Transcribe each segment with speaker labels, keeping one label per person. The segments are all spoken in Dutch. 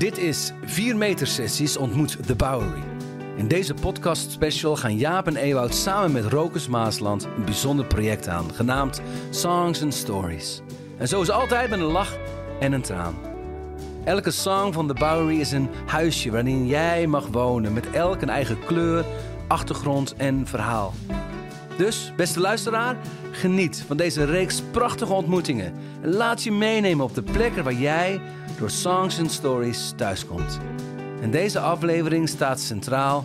Speaker 1: Dit is 4 meter sessies ontmoet The Bowery. In deze podcast special gaan Jaap en Ewout samen met Rokus Maasland een bijzonder project aan, genaamd Songs and Stories. En zo is altijd met een lach en een traan. Elke song van The Bowery is een huisje waarin jij mag wonen, met elk een eigen kleur, achtergrond en verhaal. Dus, beste luisteraar, geniet van deze reeks prachtige ontmoetingen. En laat je meenemen op de plekken waar jij door Songs and Stories thuiskomt. En deze aflevering staat centraal.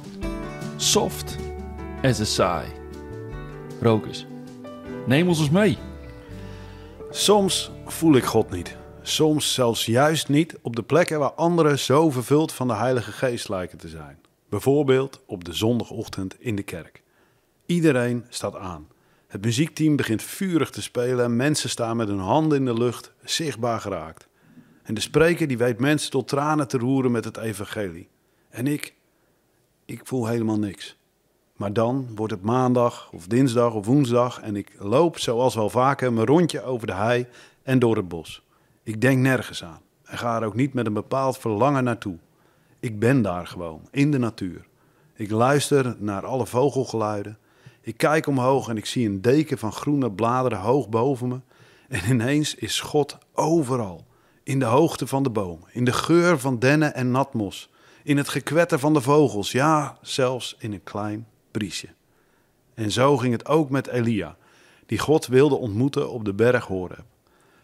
Speaker 2: Soft as a sigh. Rokers, neem ons eens mee.
Speaker 3: Soms voel ik God niet. Soms zelfs juist niet op de plekken waar anderen zo vervuld van de Heilige Geest lijken te zijn. Bijvoorbeeld op de zondagochtend in de kerk. Iedereen staat aan. Het muziekteam begint vurig te spelen en mensen staan met hun handen in de lucht, zichtbaar geraakt. En de spreker die weet mensen tot tranen te roeren met het evangelie. En ik, ik voel helemaal niks. Maar dan wordt het maandag of dinsdag of woensdag en ik loop zoals wel vaker mijn rondje over de hei en door het bos. Ik denk nergens aan en ga er ook niet met een bepaald verlangen naartoe. Ik ben daar gewoon, in de natuur. Ik luister naar alle vogelgeluiden. Ik kijk omhoog en ik zie een deken van groene bladeren hoog boven me. En ineens is God overal. In de hoogte van de bomen, in de geur van dennen en natmos, in het gekwetter van de vogels, ja, zelfs in een klein briesje. En zo ging het ook met Elia, die God wilde ontmoeten op de berg Horeb.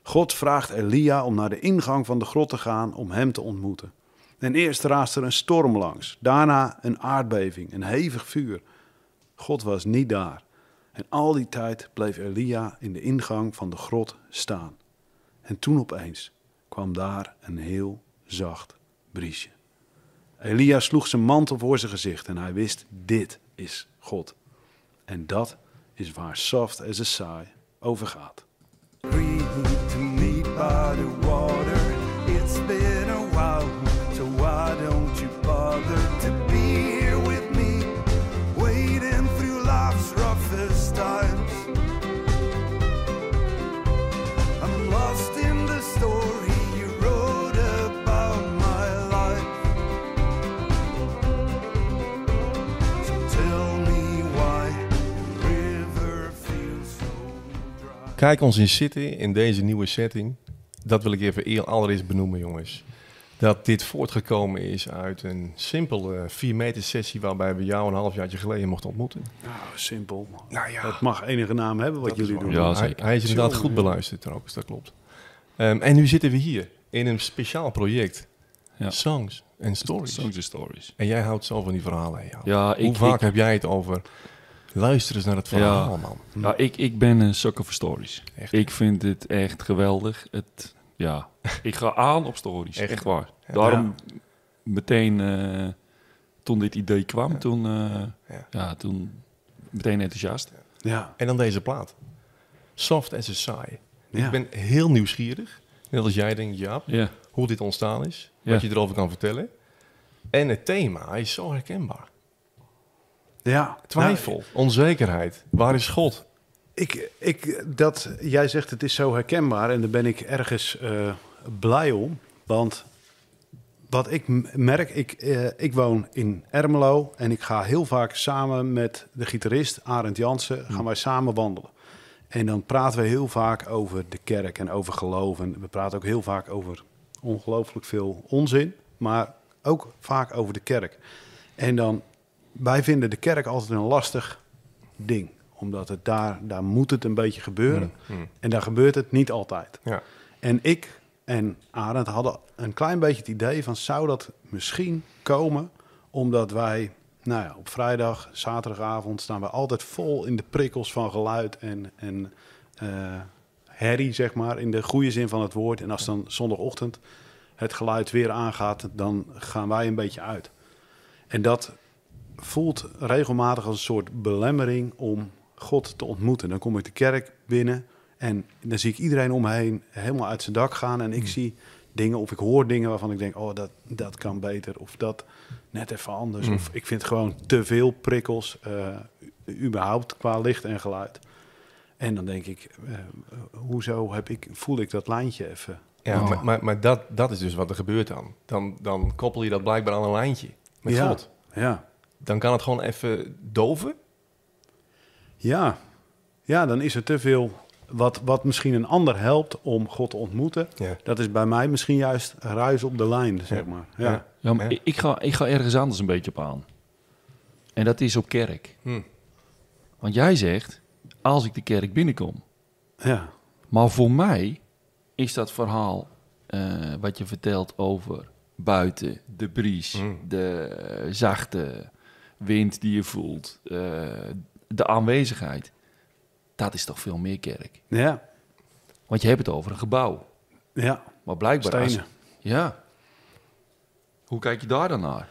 Speaker 3: God vraagt Elia om naar de ingang van de grot te gaan om hem te ontmoeten. En eerst raast er een storm langs, daarna een aardbeving, een hevig vuur. God was niet daar. En al die tijd bleef Elia in de ingang van de grot staan. En toen opeens kwam daar een heel zacht briesje. Elia sloeg zijn mantel voor zijn gezicht en hij wist, dit is God. En dat is waar Soft as a Sigh over gaat.
Speaker 4: Kijk ons in zitten in deze nieuwe setting. Dat wil ik even eer allereerst benoemen, jongens. Dat dit voortgekomen is uit een simpele 4 meter sessie waarbij we jou een halfjaartje geleden mochten ontmoeten.
Speaker 3: Nou, simpel.
Speaker 4: Nou ja,
Speaker 3: Het mag enige naam hebben wat
Speaker 4: Dat
Speaker 3: jullie doen.
Speaker 2: Ja,
Speaker 4: hij,
Speaker 2: zeker.
Speaker 4: hij is inderdaad goed beluisterd trouwens, dat klopt. Ehm, en nu zitten we hier in een speciaal project.
Speaker 2: Ja.
Speaker 4: Songs en stories.
Speaker 2: Songs and stories.
Speaker 4: En jij houdt zo van die verhalen. hè?
Speaker 2: Ja,
Speaker 4: Hoe
Speaker 2: ik,
Speaker 4: vaak
Speaker 2: ik,
Speaker 4: heb jij het over luister eens naar het verhaal, man.
Speaker 2: ja, ik, ik ben een sucker voor stories.
Speaker 4: Echt.
Speaker 2: Ik vind het echt geweldig. Het, ja, ik ga aan op stories.
Speaker 4: Echt.
Speaker 2: Echt, waar.
Speaker 4: Ja.
Speaker 2: Daarom meteen, eh, toen dit idee kwam, toen, eh,
Speaker 4: Ja.
Speaker 2: ja. toen meteen enthousiast.
Speaker 3: Ja,
Speaker 4: En dan deze plaat. Soft as a Sigh.
Speaker 3: ja.
Speaker 4: Ik ben heel nieuwsgierig. Net als jij denkt, Jaap,
Speaker 2: Ja,
Speaker 4: hoe dit ontstaan is.
Speaker 2: Ja.
Speaker 4: Wat je erover kan vertellen. En het thema is zo herkenbaar.
Speaker 3: Ja.
Speaker 4: Twijfel,
Speaker 3: Nou,
Speaker 4: onzekerheid. Waar is God?
Speaker 3: ik, ik, dat, jij zegt het is zo herkenbaar en daar ben ik ergens eh, blij om. Want wat ik merk, ik, eh, ik woon in Ermelo en ik ga heel vaak samen met de gitarist Arend Jansen, gaan wij samen wandelen. En dan praten we heel vaak over de kerk en over geloof. En we praten ook heel vaak over ongelooflijk veel onzin, maar ook vaak over de kerk. En dan, wij vinden de kerk altijd een lastig ding. Omdat het daar, daar moet het een beetje gebeuren.
Speaker 4: Hmm.
Speaker 3: En daar gebeurt het niet altijd.
Speaker 4: Ja.
Speaker 3: En ik en Arend hadden een klein beetje het idee van... zou dat misschien komen omdat wij... Nou ja, op vrijdag, zaterdagavond staan we altijd vol in de prikkels van geluid en, en eh, herrie, zeg maar, in de goede zin van het woord. En als dan zondagochtend het geluid weer aangaat, dan gaan wij een beetje uit. En dat voelt regelmatig als een soort belemmering om God te ontmoeten. Dan kom ik de kerk binnen en dan zie ik iedereen om me heen helemaal uit zijn dak gaan. En ik zie dingen of ik hoor dingen waarvan ik denk, oh, dat, dat kan beter. Of dat net even anders. Of ik vind gewoon te veel prikkels, eh, überhaupt qua licht en geluid. En dan denk ik, eh, hoezo heb ik, voel ik dat lijntje even
Speaker 4: Ja,
Speaker 1: Oh.
Speaker 4: maar, maar, maar dat, dat is dus wat er gebeurt dan. dan. Dan koppel je dat blijkbaar aan een lijntje met
Speaker 3: Ja.
Speaker 4: God.
Speaker 3: Ja.
Speaker 4: Dan kan het gewoon even doven.
Speaker 3: Ja. ja, dan is er te veel wat, wat misschien een ander helpt om God te ontmoeten.
Speaker 4: Ja.
Speaker 3: Dat is bij mij misschien juist ruis op de lijn, zeg maar. Ja.
Speaker 4: Ja.
Speaker 2: Ja, maar
Speaker 4: Ja.
Speaker 2: ik- ga, ik ga ergens anders een beetje op aan. En dat is op kerk.
Speaker 4: Hm.
Speaker 2: Want jij zegt, als ik de kerk binnenkom.
Speaker 3: ja.
Speaker 2: Maar voor mij is dat verhaal eh, wat je vertelt over buiten, de bries,
Speaker 4: Mm.
Speaker 2: de eh, zachte wind die je voelt, eh, de aanwezigheid. Dat is toch veel meer kerk.
Speaker 3: Ja.
Speaker 2: Want je hebt het over een gebouw.
Speaker 3: Ja.
Speaker 2: Maar blijkbaar...
Speaker 3: Stenen.
Speaker 2: ja. Hoe kijk je daar dan naar?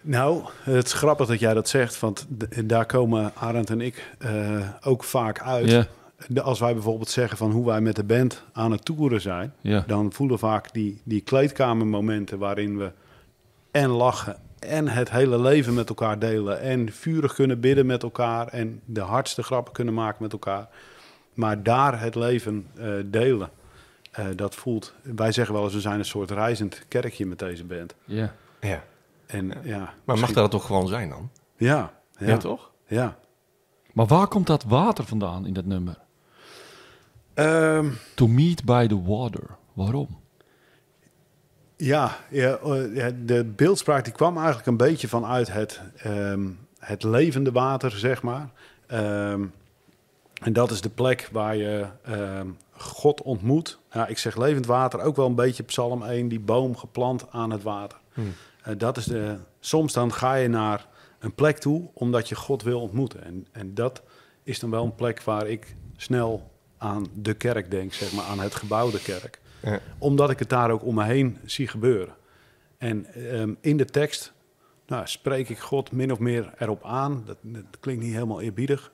Speaker 3: Nou, het is grappig dat jij dat zegt, want daar komen Arend en ik eh, ook vaak uit.
Speaker 2: Ja,
Speaker 3: Als wij bijvoorbeeld zeggen van hoe wij met de band aan het toeren zijn,
Speaker 2: ja.
Speaker 3: dan voelen we vaak die, die kleedkamermomenten waarin we en lachen en het hele leven met elkaar delen en vurig kunnen bidden met elkaar en de hardste grappen kunnen maken met elkaar. Maar daar het leven eh, delen, eh, dat voelt, wij zeggen wel eens we zijn een soort reizend kerkje met deze band.
Speaker 2: ja.
Speaker 4: Ja.
Speaker 3: En ja,
Speaker 4: Maar mag dat toch gewoon zijn dan?
Speaker 3: Ja, ja,
Speaker 4: Ja, toch?
Speaker 3: Ja.
Speaker 2: Maar waar komt dat water vandaan in dat nummer?
Speaker 3: Ehm,
Speaker 2: To meet by the water. Waarom?
Speaker 3: Ja, ja, eh, ja, de beeldspraak die kwam eigenlijk een beetje vanuit het, ehm, het levende water, zeg maar. Ehm, en dat is de plek waar je ehm, God ontmoet. Ja, ik zeg levend water, ook wel een beetje Psalm 1, die boom geplant aan het water.
Speaker 4: Hmm.
Speaker 3: Eh, dat is de, soms dan ga je naar een plek toe omdat je God wil ontmoeten. En, en dat is dan wel een plek waar ik snel aan de kerk denk, zeg maar, aan het gebouwde kerk
Speaker 4: Ja.
Speaker 3: omdat ik het daar ook om me heen zie gebeuren. En ehm, in de tekst nou, spreek ik God min of meer erop aan. Dat, dat klinkt niet helemaal eerbiedig.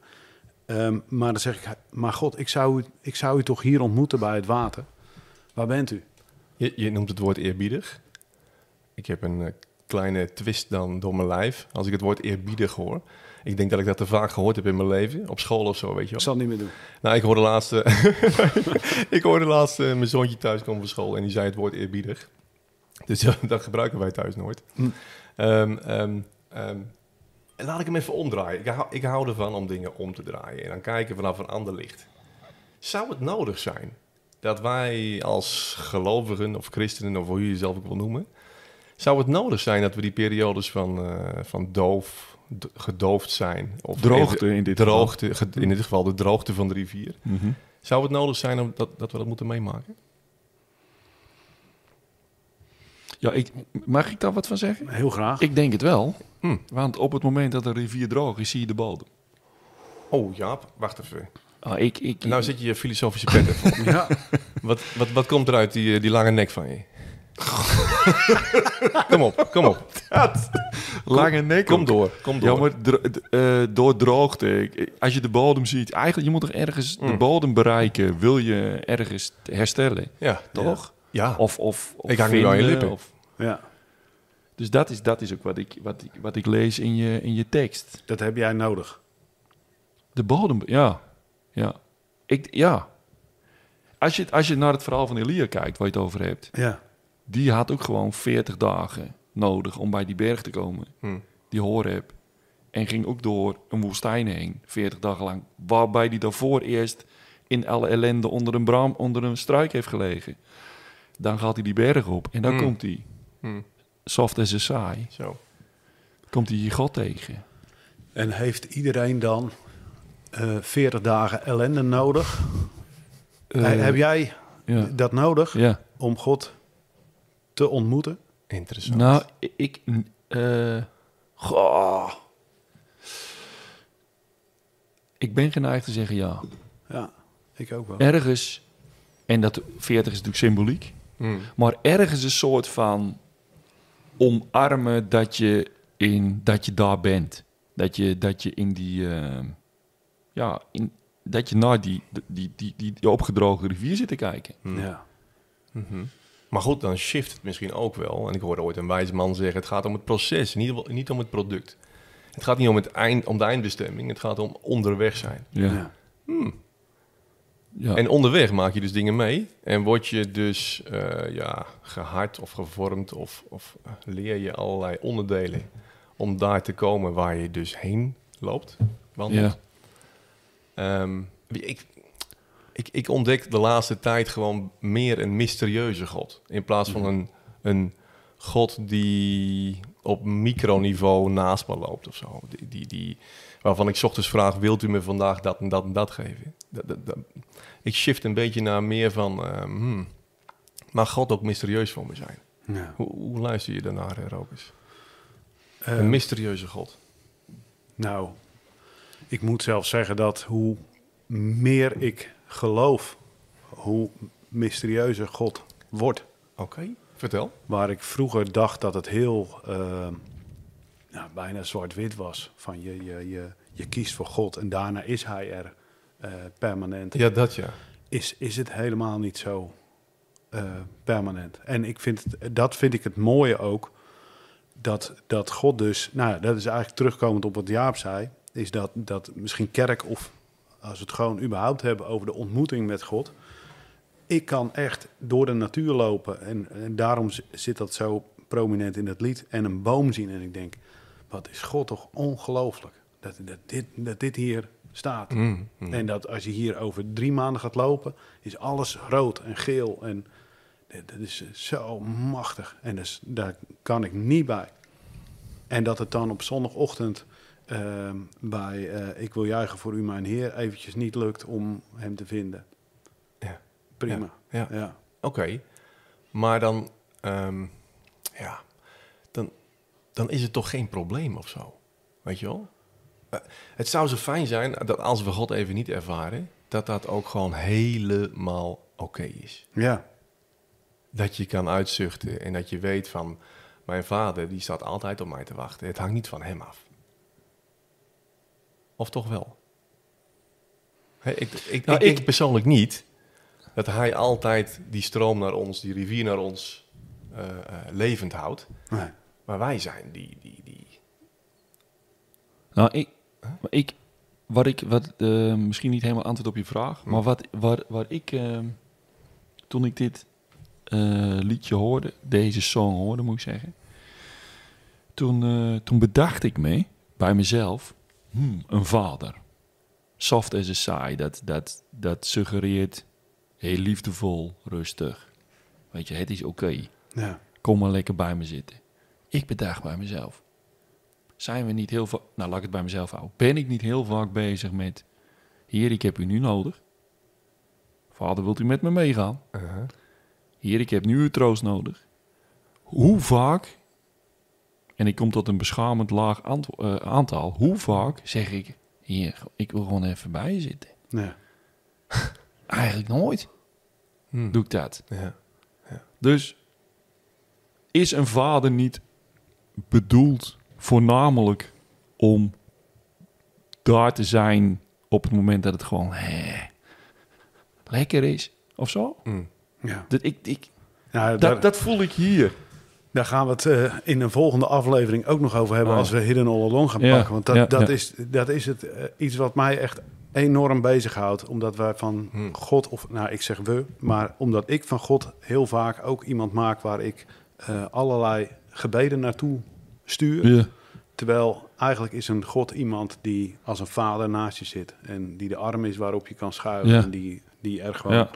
Speaker 3: Ehm, maar dan zeg ik, maar God, ik zou, u, ik zou u toch hier ontmoeten bij het water. Waar bent u?
Speaker 4: Je, je noemt het woord eerbiedig. Ik heb een eh, kleine twist dan door mijn lijf. Als ik het woord eerbiedig hoor. Ik denk dat ik dat te vaak gehoord heb in mijn leven. Op school of zo, weet je
Speaker 3: Ik
Speaker 4: wel.
Speaker 3: zal het niet meer doen.
Speaker 4: Nou, ik hoorde laatst, eh, ik hoorde laatst eh, mijn zoontje thuis komen van school en die zei het woord eerbiedig. Dus dat gebruiken wij thuis nooit.
Speaker 3: Hm.
Speaker 4: Ehm, ehm, ehm, laat ik hem even omdraaien. Ik hou, ik hou ervan om dingen om te draaien en dan kijken vanaf een ander licht. Zou het nodig zijn dat wij als gelovigen of christenen, of hoe je jezelf ook wil noemen, zou het nodig zijn dat we die periodes van, eh, van doof, gedoofd zijn, of
Speaker 2: Droogte in dit
Speaker 4: droogte, ge- in dit geval de droogte van de rivier,
Speaker 2: Mhm.
Speaker 4: zou het nodig zijn om dat, dat we dat moeten meemaken?
Speaker 2: Ja, ik, mag ik daar wat van zeggen?
Speaker 3: Heel graag.
Speaker 2: Ik denk het wel.
Speaker 4: Hm.
Speaker 2: Want op het moment dat de rivier droog is, zie je de bodem.
Speaker 4: Oh Jaap, wacht even.
Speaker 2: Ah, ik, ik,
Speaker 4: Nou zit je je filosofische pet.
Speaker 3: Ja,
Speaker 4: Wat, wat, wat komt eruit, die, eh, die lange nek van je? kom op, kom op.
Speaker 2: lange nek.
Speaker 4: Kom door, kom door.
Speaker 2: Ja, maar dro- eh, door droogte. ik- Als je de bodem ziet, eigenlijk je moet toch ergens de
Speaker 4: Mm.
Speaker 2: bodem bereiken. Wil je ergens herstellen,
Speaker 4: Ja,
Speaker 2: toch?
Speaker 4: ja.
Speaker 2: Of, of, of
Speaker 4: Ik hang nu aan je
Speaker 2: vinden,
Speaker 4: lippen.
Speaker 2: Of,
Speaker 3: ja,
Speaker 2: dus dat is, dat is ook wat ik, wat, ik, wat ik lees in je, in je tekst.
Speaker 3: dat heb jij nodig.
Speaker 2: De bodem, ja. Ja. Ik, ja. Als je, als je naar het verhaal van Elia kijkt, waar je het over hebt.
Speaker 3: Ja,
Speaker 2: Die had ook gewoon 40 dagen nodig om bij die berg te komen.
Speaker 4: Hm.
Speaker 2: Die Horeb. En ging ook door een woestijn heen, 40 dagen lang. Waarbij hij daarvoor eerst in alle ellende onder een, braam, onder een struik heeft gelegen. Dan gaat hij die berg op en dan
Speaker 4: Hmm.
Speaker 2: komt hij,
Speaker 4: Hm,
Speaker 2: soft as a saai,
Speaker 4: zo.
Speaker 2: komt hij hier God tegen.
Speaker 3: en heeft iedereen dan eh 40 dagen ellende nodig?
Speaker 2: Eh,
Speaker 3: heb jij
Speaker 2: ja.
Speaker 3: dat nodig
Speaker 2: ja.
Speaker 3: om God te ontmoeten?
Speaker 4: Interessant.
Speaker 2: Nou, ik... eh goh. Ik ben geneigd te zeggen ja.
Speaker 3: Ja, ik ook wel.
Speaker 2: Ergens, en dat 40 is natuurlijk symboliek,
Speaker 4: Hm,
Speaker 2: maar ergens een soort van omarmen dat je, in, dat je daar bent. Dat je, dat je in die, eh, ja, in, dat je naar die, die, die, die, die opgedroogde rivier zit te kijken.
Speaker 4: hm.
Speaker 3: Ja.
Speaker 4: Mhm. Maar goed, dan shift het misschien ook wel. En ik hoorde ooit een wijze man zeggen: het gaat om het proces, niet, niet om het product. Het gaat niet om, het eind, om de eindbestemming, het gaat om onderweg zijn.
Speaker 2: Ja.
Speaker 3: Ja.
Speaker 2: Ja.
Speaker 4: En onderweg maak je dus dingen mee. En word je dus eh, ja, gehard of gevormd of, of leer je allerlei onderdelen om daar te komen waar je dus heen loopt. wandelt.
Speaker 2: Ja.
Speaker 4: Ehm, ik, ik, ik ontdek de laatste tijd gewoon meer een mysterieuze God. In plaats van een, een God die op microniveau naast me loopt of zo. Die, die, die, waarvan ik 's ochtends vraag, wilt u me vandaag dat en dat en dat geven? Dat, dat, dat- ik shift een beetje naar meer van, ehm, hmm, mag God ook mysterieus voor me zijn?
Speaker 3: Ja.
Speaker 4: Hoe, hoe luister je daarnaar, eh, Rokus?
Speaker 3: Eh,
Speaker 4: Een mysterieuze God.
Speaker 3: Nou, ik moet zelf zeggen dat hoe meer ik geloof, hoe mysterieuzer God wordt.
Speaker 4: Oké, vertel.
Speaker 3: Waar ik vroeger dacht dat het heel eh, nou, bijna zwart-wit was. Van je, je, je, je kiest voor God en daarna is hij er eh, permanent.
Speaker 4: Ja, dat ja.
Speaker 3: Is, is het helemaal niet zo eh, permanent. En ik vind het, dat vind ik het mooie ook. Dat, dat God dus, nou ja, dat is eigenlijk terugkomend op wat Jaap zei. Is dat, dat misschien kerk of als we het gewoon überhaupt hebben over de ontmoeting met God. Ik kan echt door de natuur lopen en, en daarom zit dat zo prominent in het lied. En een boom zien en ik denk, wat is God toch ongelooflijk. Dat, dat, dit, dat dit hier staat.
Speaker 4: Mm, mm.
Speaker 3: En dat als je hier over drie maanden gaat lopen, is alles rood en geel. En dat dat is zo machtig. En dus, daar kan ik niet bij. En dat het dan op zondagochtend ehm, bij eh, Ik wil juichen voor u, mijn Heer, eventjes niet lukt om hem te vinden.
Speaker 4: Ja.
Speaker 3: Prima.
Speaker 4: Ja.
Speaker 3: Ja.
Speaker 4: Oké, maar dan, ehm, ja, dan, dan is het toch geen probleem of zo, weet je wel? Eh, het zou zo fijn zijn dat als we God even niet ervaren, dat dat ook gewoon helemaal oké is.
Speaker 3: ja.
Speaker 4: Dat je kan uitzuchten en dat je weet van, mijn vader die staat altijd op mij te wachten. Het hangt niet van hem af. Of toch wel? Ik, ik,
Speaker 2: Nou,
Speaker 4: ik persoonlijk niet dat hij altijd die stroom naar ons, die rivier naar ons eh, eh, levend houdt.
Speaker 3: Nee.
Speaker 4: Maar wij zijn die, die, die.
Speaker 2: Nou, ik, maar ik, wat ik, wat, eh, misschien niet helemaal antwoord op je vraag, maar wat, waar, waar ik, toen ik dit eh, liedje hoorde, deze song hoorde, moet ik zeggen, toen, eh, toen bedacht ik me bij mezelf, hmm, een vader. Soft as a sigh, dat, dat, dat suggereert heel liefdevol, rustig. Weet je, het is oké.
Speaker 3: Ja.
Speaker 2: Kom maar lekker bij me zitten. Ik bedacht bij mezelf. Zijn we niet heel vaak... Nou, laat ik het bij mezelf houden. Ben ik niet heel vaak bezig met... Heer, ik heb u nu nodig. Vader, wilt u met me meegaan?
Speaker 4: Uh-huh.
Speaker 2: Heer, ik heb nu uw troost nodig. Hoe vaak... En ik kom tot een beschamend laag eh, aantal. Hoe vaak zeg ik... Heer, ik wil gewoon even bij je zitten.
Speaker 3: Ja.
Speaker 2: Eigenlijk nooit
Speaker 4: Hm.
Speaker 2: doe ik dat.
Speaker 4: Ja.
Speaker 2: Dus is een vader niet bedoeld voornamelijk om daar te zijn op het moment dat het gewoon hè, lekker is of zo?
Speaker 4: Hm.
Speaker 3: ja.
Speaker 2: Dat, ik, ik,
Speaker 3: daar,
Speaker 2: dat, dat voel ik hier.
Speaker 3: Daar gaan we het eh, in een volgende aflevering ook nog over hebben
Speaker 2: Oh
Speaker 3: als we Hidden All Along gaan
Speaker 2: Ja,
Speaker 3: pakken. Want dat,
Speaker 2: ja,
Speaker 3: dat. Is, dat is het eh, iets wat mij echt enorm bezighoudt. Omdat wij van
Speaker 4: Hmm.
Speaker 3: God, of nou ik zeg we, maar omdat ik van God heel vaak ook iemand maak waar ik eh, allerlei gebeden naartoe stuur.
Speaker 2: Ja.
Speaker 3: Terwijl eigenlijk is een God iemand die als een vader naast je zit. En die de arm is waarop je kan schuiven.
Speaker 2: Ja.
Speaker 3: En die, die er gewoon
Speaker 2: Ja.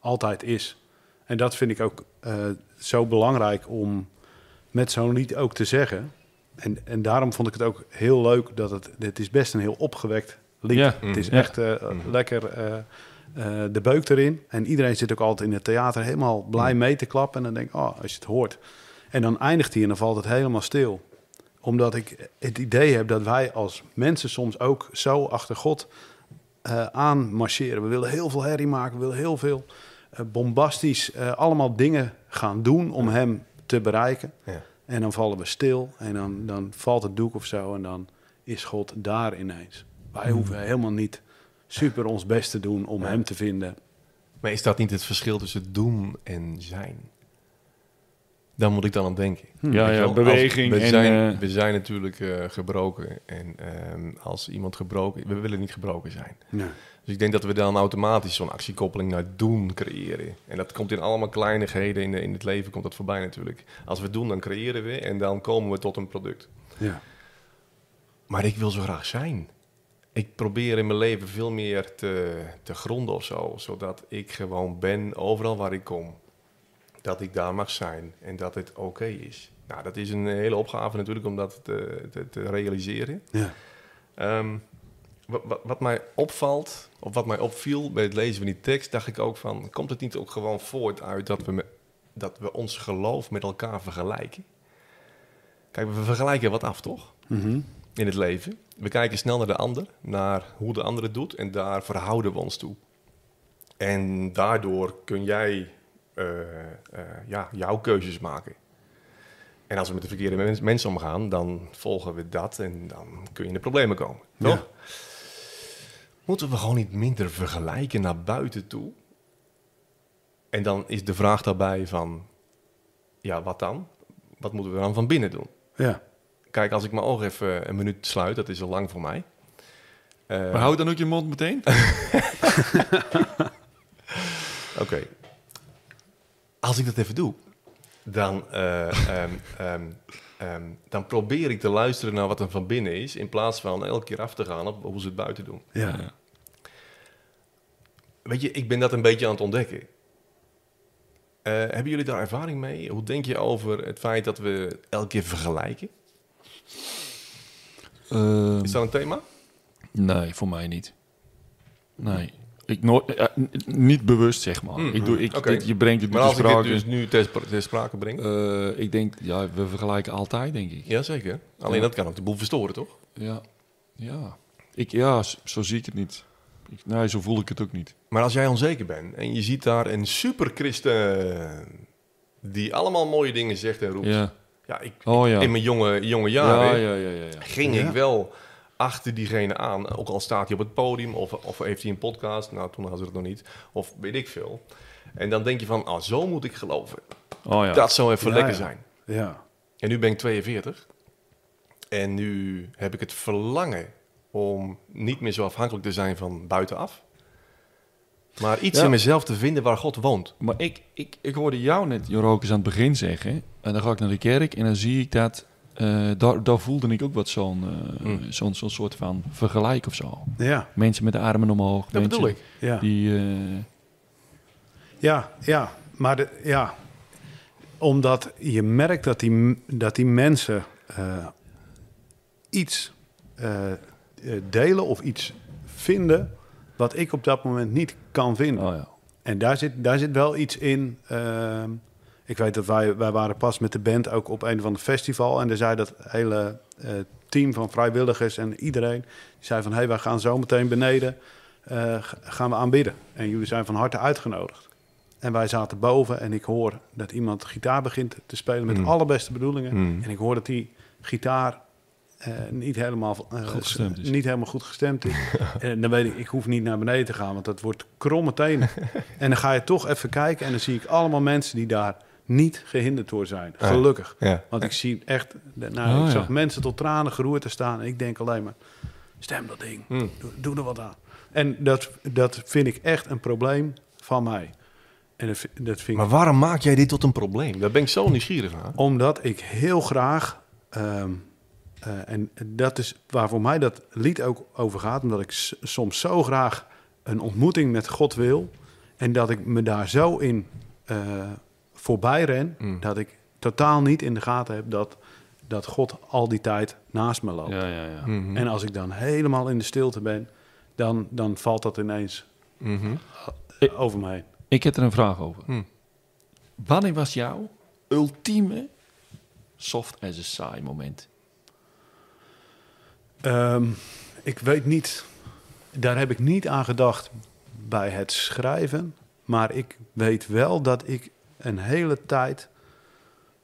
Speaker 3: altijd is. En dat vind ik ook zo belangrijk om met zo'n lied ook te zeggen. En, en daarom vond ik het ook heel leuk dat het... Het is best een heel opgewekt lied.
Speaker 2: Ja.
Speaker 3: Het is
Speaker 2: Ja.
Speaker 3: echt eh, lekker eh, eh, de beuk erin. En iedereen zit ook altijd in het theater helemaal blij mee te klappen. En dan denk ik, oh, als je het hoort. En dan eindigt hij en dan valt het helemaal stil omdat ik het idee heb dat wij als mensen soms ook zo achter God eh aan marcheren. We willen heel veel herrie maken, we willen heel veel bombastisch eh, allemaal dingen gaan doen om hem te bereiken.
Speaker 4: Ja.
Speaker 3: En dan vallen we stil en dan, dan valt het doek of zo en dan is God daar ineens. Wij hoeven helemaal niet super ons best te doen om
Speaker 4: Ja.
Speaker 3: hem te vinden.
Speaker 4: Maar is dat niet het verschil tussen doen en zijn? Dan moet ik dan aan denken.
Speaker 2: Ja,
Speaker 4: je
Speaker 2: ja,
Speaker 4: wel,
Speaker 2: beweging
Speaker 4: als- we,
Speaker 2: en...
Speaker 4: zijn,
Speaker 2: eh,
Speaker 4: we zijn natuurlijk eh, gebroken. En ehm, als iemand gebroken... We willen niet gebroken zijn.
Speaker 3: Nee.
Speaker 4: Dus ik denk dat we dan automatisch zo'n actiekoppeling naar doen creëren. En dat komt in allemaal kleinigheden in, in het leven komt dat voorbij natuurlijk. Als we doen, dan creëren we en dan komen we tot een product.
Speaker 3: Ja.
Speaker 4: Maar ik wil zo graag zijn. Ik probeer in mijn leven veel meer te, te gronden of zo. Zodat ik gewoon ben overal waar ik kom. Dat ik daar mag zijn en dat het oké is. Nou, dat is een hele opgave natuurlijk om dat te, te, te realiseren.
Speaker 3: Ja.
Speaker 4: Ehm, wat, mij opvalt, of wat mij opviel bij het lezen van die tekst, dacht ik ook van, komt het niet ook gewoon voort uit dat we, me- dat we ons geloof met elkaar vergelijken? Kijk, we vergelijken wat af, toch?
Speaker 3: Mhm.
Speaker 4: In het leven. We kijken snel naar de ander, naar hoe de ander het doet, en daar verhouden we ons toe. En daardoor kun jij ja, jouw keuzes maken. En als we met de verkeerde mens- mensen omgaan, dan volgen we dat en dan kun je in de problemen komen. Toch?
Speaker 3: Ja.
Speaker 4: Moeten we gewoon niet minder vergelijken naar buiten toe? En dan is de vraag daarbij van, ja, wat dan? Wat moeten we dan van binnen doen?
Speaker 3: Ja.
Speaker 4: Kijk, als ik mijn ogen even een minuut sluit, dat is al lang voor mij. Eh,
Speaker 2: maar houd dan ook je mond meteen.
Speaker 4: Oké. Als ik dat even doe, dan, eh, ehm, ehm, ehm, dan probeer ik te luisteren naar wat er van binnen is, in plaats van elke keer af te gaan op hoe ze het buiten doen.
Speaker 3: Ja.
Speaker 4: Weet je, ik ben dat een beetje aan het ontdekken. Eh, hebben jullie daar ervaring mee? Hoe denk je over het feit dat we elke keer vergelijken? Is dat een thema?
Speaker 2: Nee, voor mij niet. Nee. Ik nooit, eh, niet bewust, zeg maar.
Speaker 4: Mm,
Speaker 2: ik doe, ik, dit- je brengt het
Speaker 4: Maar
Speaker 2: nu
Speaker 4: als
Speaker 2: te
Speaker 4: ik dit
Speaker 2: sprake.
Speaker 4: dus nu ter, spra- ter sprake breng.
Speaker 2: Eh, ik denk, ja, we vergelijken altijd, denk ik.
Speaker 4: Jazeker. Alleen
Speaker 2: Ja.
Speaker 4: dat kan ook de boel verstoren, toch?
Speaker 2: Ja. Ja. Ik, ja, zo, zie ik het niet. Ik, nee, zo voel ik het ook niet.
Speaker 4: Maar als jij onzeker bent en je ziet daar een superchristen die allemaal mooie dingen zegt en roept. Ja,
Speaker 2: Ja.
Speaker 4: ik,
Speaker 2: Oh ja.
Speaker 4: in mijn jonge, jonge
Speaker 2: Ja,
Speaker 4: jaren
Speaker 2: ja, ja, ja, ja.
Speaker 4: ging ik wel achter diegene aan. Ook al staat hij op het podium of, of heeft hij een podcast. Nou, toen hadden ze het nog niet. Of weet ik veel. En dan denk je van, ah, zo moet ik geloven.
Speaker 2: Oh ja.
Speaker 4: Dat zou even
Speaker 3: Ja,
Speaker 4: lekker
Speaker 3: ja.
Speaker 4: zijn.
Speaker 3: Ja.
Speaker 4: En nu ben ik 42. En nu heb ik het verlangen om niet meer zo afhankelijk te zijn van buitenaf. Maar iets
Speaker 2: Ja.
Speaker 4: in mezelf te vinden waar God woont.
Speaker 2: Maar ik, ik, ik hoorde jou net, Jorokes, aan het begin zeggen. En dan ga ik naar de kerk en dan zie ik dat... eh, daar, daar voelde ik ook wat zo'n eh,
Speaker 4: Mm.
Speaker 2: zo'n soort van vergelijk of zo.
Speaker 3: Ja.
Speaker 2: Mensen met de armen omhoog.
Speaker 4: Dat
Speaker 2: mensen
Speaker 4: bedoel ik.
Speaker 3: Ja.
Speaker 2: Die, eh,
Speaker 3: Ja, ja, maar de, ja, omdat je merkt dat die, dat die mensen iets delen of iets vinden wat ik op dat moment niet kan vinden.
Speaker 2: oh ja.
Speaker 3: En daar zit, daar zit wel iets in. Ik weet dat wij, wij waren pas met de band ook op een van de festival. En er zei dat hele eh, team van vrijwilligers en iedereen... Die zei van, hé, hey, wij gaan zo meteen beneden, eh, gaan we aanbidden. En jullie zijn van harte uitgenodigd. En wij zaten boven en ik hoor dat iemand gitaar begint te spelen met
Speaker 4: Mm.
Speaker 3: de allerbeste bedoelingen.
Speaker 4: Mm.
Speaker 3: En ik hoor dat die gitaar eh, niet, helemaal,
Speaker 2: Goed gestemd is.
Speaker 3: niet helemaal goed gestemd is. en dan weet ik, ik hoef niet naar beneden te gaan, want dat wordt kromme tenen. en dan ga je toch even kijken en dan zie ik allemaal mensen die daar niet gehinderd door zijn.
Speaker 4: Ja.
Speaker 3: Gelukkig.
Speaker 4: Ja.
Speaker 3: Want ik zie echt, nou,
Speaker 2: Oh,
Speaker 3: ik
Speaker 2: ja.
Speaker 3: zag mensen tot tranen geroerd te staan. En ik denk alleen maar, stem dat ding.
Speaker 4: Mm.
Speaker 3: Doe, doe er wat aan. En dat, dat vind ik echt een probleem van mij. En dat, vind- dat vind ik
Speaker 4: Maar waarom maak jij dit tot een probleem? Daar ben ik zo nieuwsgierig naar.
Speaker 3: omdat ik heel graag, ehm, eh, en dat is waar voor mij dat lied ook over gaat, omdat ik soms zo graag een ontmoeting met God wil. En dat ik me daar zo in eh, voorbij ren,
Speaker 4: Mm.
Speaker 3: dat ik totaal niet in de gaten heb dat, dat God al die tijd naast me loopt.
Speaker 2: Ja, ja, ja.
Speaker 4: Mhm.
Speaker 3: En als ik dan helemaal in de stilte ben, dan, dan valt dat ineens
Speaker 4: Mhm.
Speaker 3: over me heen.
Speaker 2: Ik heb er een vraag over.
Speaker 4: Hm.
Speaker 2: Wanneer was jouw ultieme soft as a saai moment?
Speaker 3: Ehm, ik weet niet, daar heb ik niet aan gedacht bij het schrijven. Maar ik weet wel dat ik een hele tijd.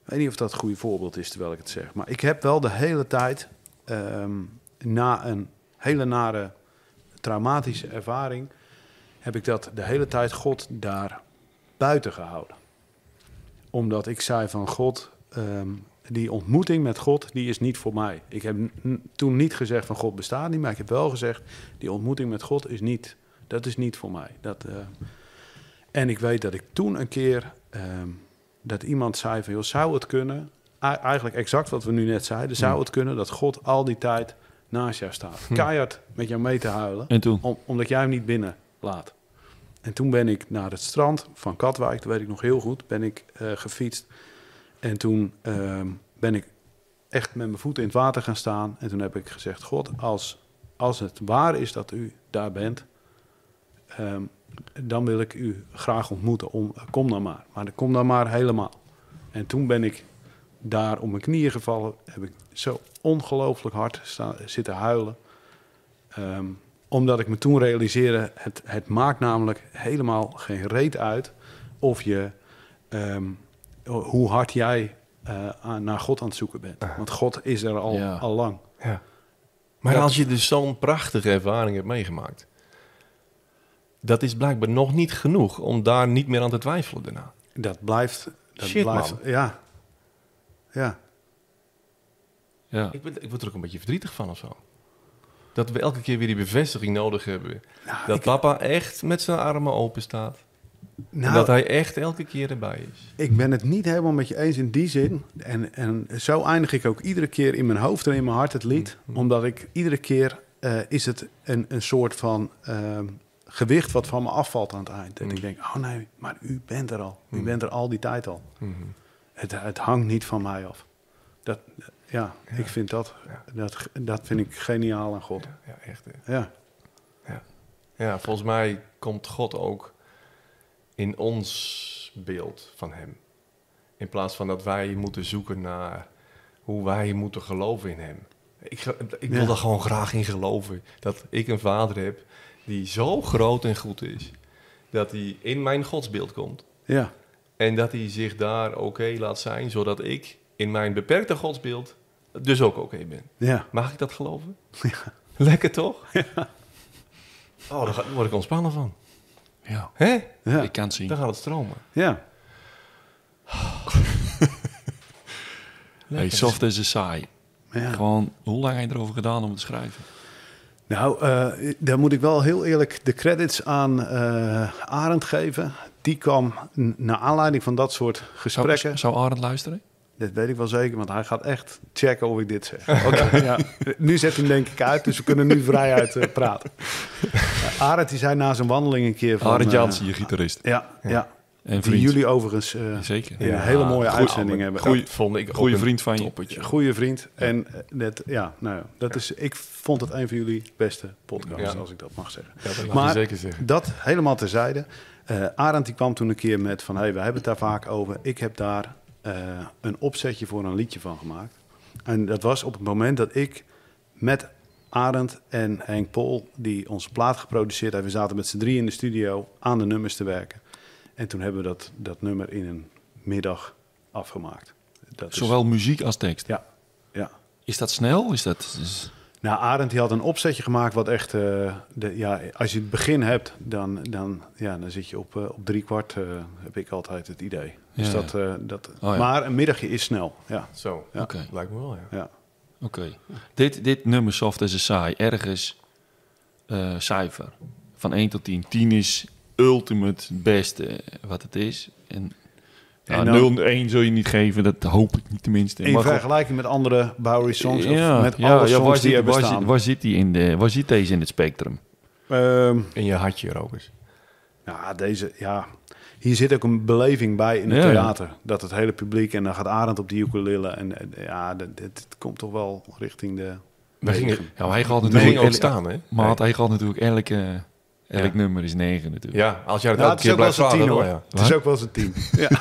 Speaker 3: Ik weet niet of dat een goede voorbeeld is terwijl ik het zeg. Maar ik heb wel de hele tijd. ehm, na een hele nare traumatische ervaring. heb ik dat de hele tijd God daar buiten gehouden. omdat ik zei van God, ehm, die ontmoeting met God, die is niet voor mij. Ik heb toen niet gezegd van God bestaat niet, maar ik heb wel gezegd, die ontmoeting met God is niet, dat is niet voor mij. Dat, eh, en ik weet dat ik toen een keer, ehm, dat iemand zei van, joh, zou het kunnen, eigenlijk exact wat we nu net zeiden, zou het kunnen dat God al die tijd naast jou staat. Keihard met jou mee te huilen
Speaker 2: En toen?
Speaker 3: om, omdat jij hem niet binnen laat. En toen ben ik naar het strand van Katwijk, dat weet ik nog heel goed, ben ik eh, gefietst. En toen ehm, ben ik echt met mijn voeten in het water gaan staan. En toen heb ik gezegd, God, als, als het waar is dat u daar bent, ehm, dan wil ik u graag ontmoeten. Om, kom dan maar. Maar kom dan maar helemaal. En toen ben ik daar op mijn knieën gevallen. Heb ik zo ongelooflijk hard staan, zitten huilen. Ehm, omdat ik me toen realiseerde, het, het maakt namelijk helemaal geen reet uit of je, ehm, hoe hard jij eh, aan- naar God aan het zoeken bent. Want God is er al,
Speaker 2: Ja.
Speaker 3: al lang.
Speaker 4: Ja. Maar
Speaker 3: Dat-
Speaker 4: als je dus zo'n prachtige ervaring hebt meegemaakt, dat is blijkbaar nog niet genoeg om daar niet meer aan te twijfelen daarna.
Speaker 3: Dat blijft. Dat
Speaker 4: Shit,
Speaker 3: blijft
Speaker 4: man.
Speaker 3: Ja. Ja.
Speaker 2: Ja.
Speaker 4: Ik, ben, ik word er ook een beetje verdrietig van of zo. Dat we elke keer weer die bevestiging nodig hebben.
Speaker 3: Nou,
Speaker 4: dat
Speaker 3: ik-
Speaker 4: papa echt met zijn armen open staat. en
Speaker 3: Nou,
Speaker 4: dat hij echt elke keer erbij is.
Speaker 3: Ik ben het niet helemaal met je eens in die zin. En, en zo eindig ik ook iedere keer in mijn hoofd en in mijn hart het lied. Omdat ik iedere keer eh, is het een, een soort van ehm, gewicht wat van me afvalt aan het eind. En ik denk, oh nee, maar u bent er al. U bent er al die tijd al. Het, het hangt niet van mij af. Dat, ja, ik vind dat, dat, dat vind ik geniaal aan God.
Speaker 4: Ja, echt. hè.
Speaker 3: Ja,
Speaker 4: Ja, volgens mij komt God ook in ons beeld van Hem. In plaats van dat wij moeten zoeken naar hoe wij moeten geloven in Hem. Ik, ik wil
Speaker 3: Ja.
Speaker 4: er gewoon graag in geloven. Dat ik een vader heb die zo groot en goed is. Dat hij in mijn godsbeeld komt.
Speaker 3: ja,
Speaker 4: En dat hij zich daar oké laat zijn. Zodat ik in mijn beperkte godsbeeld dus ook oké ben.
Speaker 3: ja.
Speaker 4: Mag ik dat geloven? Lekker toch? Oh, daar, word ik ontspannen van.
Speaker 2: ja.
Speaker 4: Hè?
Speaker 3: ja.
Speaker 2: Ik kan het zien.
Speaker 4: Dan gaat het stromen.
Speaker 3: ja.
Speaker 2: Hey, soft as a saai.
Speaker 3: ja.
Speaker 2: Gewoon, hoe lang heb je erover gedaan om het te schrijven?
Speaker 3: Nou, eh, daar moet ik wel heel eerlijk de credits aan eh Arend geven. Die kwam naar aanleiding van dat soort gesprekken.
Speaker 2: Zou, zou Arend luisteren?
Speaker 3: Dat weet ik wel zeker, want hij gaat echt checken of ik dit zeg. Oké, ja. Nu zet hij hem denk ik uit, dus we kunnen nu vrijuit eh, praten. Uh, Arend die zei na zijn wandeling een keer van...
Speaker 2: Arend Jansen, je gitarist.
Speaker 3: ja, ja.
Speaker 2: En
Speaker 3: Die jullie overigens eh,
Speaker 2: Zeker.
Speaker 3: in een hele mooie
Speaker 4: goeie-
Speaker 3: uitzending hebben.
Speaker 4: Goeie, vond ik een
Speaker 2: vriend van je.
Speaker 3: Goeie vriend. En eh, net, ja, nou ja, dat is, ik vond het een van jullie beste podcasts,
Speaker 4: Ja.
Speaker 3: als ik dat mag zeggen.
Speaker 4: Ja, dat mag
Speaker 3: Maar-
Speaker 4: je zeker zeggen.
Speaker 3: Dat helemaal terzijde. Eh Arend die kwam toen een keer met van... hey, we hebben het daar vaak over. Ik heb daar eh, een opzetje voor een liedje van gemaakt. En dat was op het moment dat ik met Arend en Henk Pol... die onze plaat geproduceerd hebben... we zaten met z'n drie in de studio aan de nummers te werken. En toen hebben we dat, dat nummer in een middag afgemaakt. Dat is-
Speaker 2: Zowel muziek als tekst.
Speaker 3: Ja, ja.
Speaker 2: Is dat snel? Is dat... is-
Speaker 3: Nou, Arend die had een opzetje gemaakt wat echt... eh, de, ja, als je het begin hebt, dan, dan, ja, dan zit je op, eh, op drie kwart, eh, heb ik altijd het idee. Dus
Speaker 2: Ja,
Speaker 3: dat, eh, dat,
Speaker 2: Oh, ja.
Speaker 3: Maar een middagje is snel, ja.
Speaker 4: Zo,
Speaker 3: Ja.
Speaker 2: Oké.
Speaker 4: lijkt me wel, ja.
Speaker 3: ja.
Speaker 2: Oké. Dit, dit nummer Soft as a Saai, ergens eh, cijfer. Van 1 tot 10. 10 is ultimate beste wat het is. En, ja,
Speaker 3: En dan-
Speaker 2: 0 1 zul je niet geven, dat hoop ik niet tenminste.
Speaker 3: In vergelijking met andere Bowery songs,
Speaker 2: ja,
Speaker 3: of met
Speaker 2: ja,
Speaker 3: alle
Speaker 2: ja,
Speaker 3: songs
Speaker 2: waar,
Speaker 3: die
Speaker 2: zit,
Speaker 3: er
Speaker 2: waar,
Speaker 3: bestaan.
Speaker 2: zit, waar zit die in de, waar zit deze in het spectrum?
Speaker 3: Ehm,
Speaker 4: In je hartje, Rokers.
Speaker 3: ja, deze, ja. Hier zit ook een beleving bij in het
Speaker 2: Ja, ja.
Speaker 3: theater. Dat het hele publiek, en dan gaat Arend op die ukulele. En eh, ja, dit, dit komt toch wel richting de...
Speaker 4: We gingen.
Speaker 2: Ja, maar hij gaat natuurlijk
Speaker 4: ook staan, hè?
Speaker 2: Maar hij gaat natuurlijk elke, elk
Speaker 4: Ja.
Speaker 2: nummer is 9 natuurlijk.
Speaker 4: Ja, als jij het
Speaker 3: Ja,
Speaker 4: elke keer
Speaker 3: ook wel
Speaker 4: blijft vragen,
Speaker 3: tien hoor.
Speaker 4: ja.
Speaker 3: Het is ook wel eens een tien. Ja.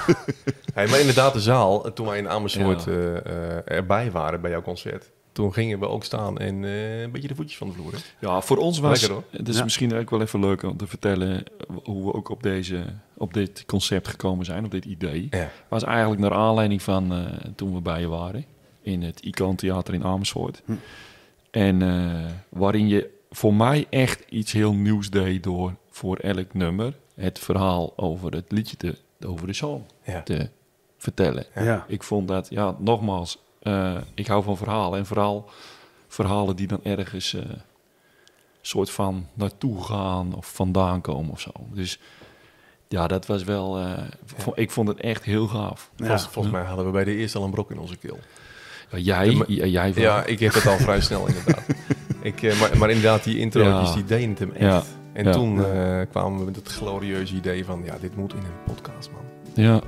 Speaker 4: Hey, maar inderdaad, de zaal, toen wij in Amersfoort
Speaker 2: Ja.
Speaker 4: eh, eh, erbij waren bij jouw concert, toen gingen we ook staan en eh, een beetje de voetjes van de vloer. hè?
Speaker 2: Ja, voor ons was
Speaker 4: Lekker, hoor.
Speaker 2: het is
Speaker 3: Ja.
Speaker 2: misschien ook wel even leuk om te vertellen hoe we ook op, deze, op dit concept gekomen zijn, op dit idee.
Speaker 4: Ja.
Speaker 2: Was eigenlijk naar aanleiding van eh, toen we bij je waren in het Icoon Theater in Amersfoort.
Speaker 3: Hm.
Speaker 2: En eh, waarin je voor mij echt iets heel nieuws deed door voor elk nummer het verhaal over het liedje te, over de song
Speaker 4: Ja.
Speaker 2: te vertellen.
Speaker 3: Ja.
Speaker 2: Ik vond dat, ja, nogmaals, eh, ik hou van verhalen. En vooral verhalen die dan ergens eh soort van naartoe gaan of vandaan komen of zo. Dus ja, dat was wel, eh, ik vond het echt heel gaaf.
Speaker 3: Ja.
Speaker 4: Volgens, volgens mij hadden we bij de eerste al een brok in onze keel.
Speaker 2: Ja, jij, jij van-
Speaker 4: Ja, ik heb het al vrij snel inderdaad. Ik, eh, maar, maar inderdaad, die intro,
Speaker 2: Ja.
Speaker 4: die deed het hem echt.
Speaker 2: Ja.
Speaker 4: En
Speaker 2: Ja.
Speaker 4: toen eh, kwamen we met het glorieuze idee van, ja, dit moet in een podcast, man.
Speaker 2: ja.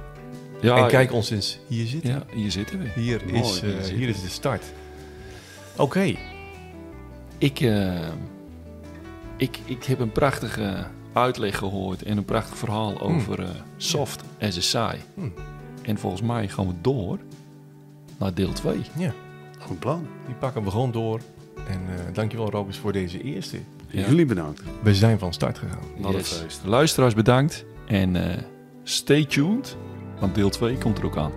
Speaker 2: ja
Speaker 4: en kijk ons eens hier zitten.
Speaker 2: Ja, hier zitten we.
Speaker 4: Hier,
Speaker 3: Mooi,
Speaker 4: is,
Speaker 3: hier
Speaker 4: eh,
Speaker 2: zitten
Speaker 4: hier is de start. Oké.
Speaker 2: Ik, eh, ik, ik heb een prachtige uitleg gehoord en een prachtig verhaal over eh, soft as a saai.
Speaker 4: Hmm.
Speaker 2: En volgens mij gaan we door naar deel 2.
Speaker 4: Ja,
Speaker 3: Goed plan.
Speaker 4: die pakken we gewoon door. En eh dankjewel Robus voor deze eerste.
Speaker 2: Ja.
Speaker 3: Jullie bedankt.
Speaker 4: We zijn van start gegaan.
Speaker 3: Wat een feest.
Speaker 2: Luisteraars bedankt en eh, stay tuned, want deel 2 komt er ook aan.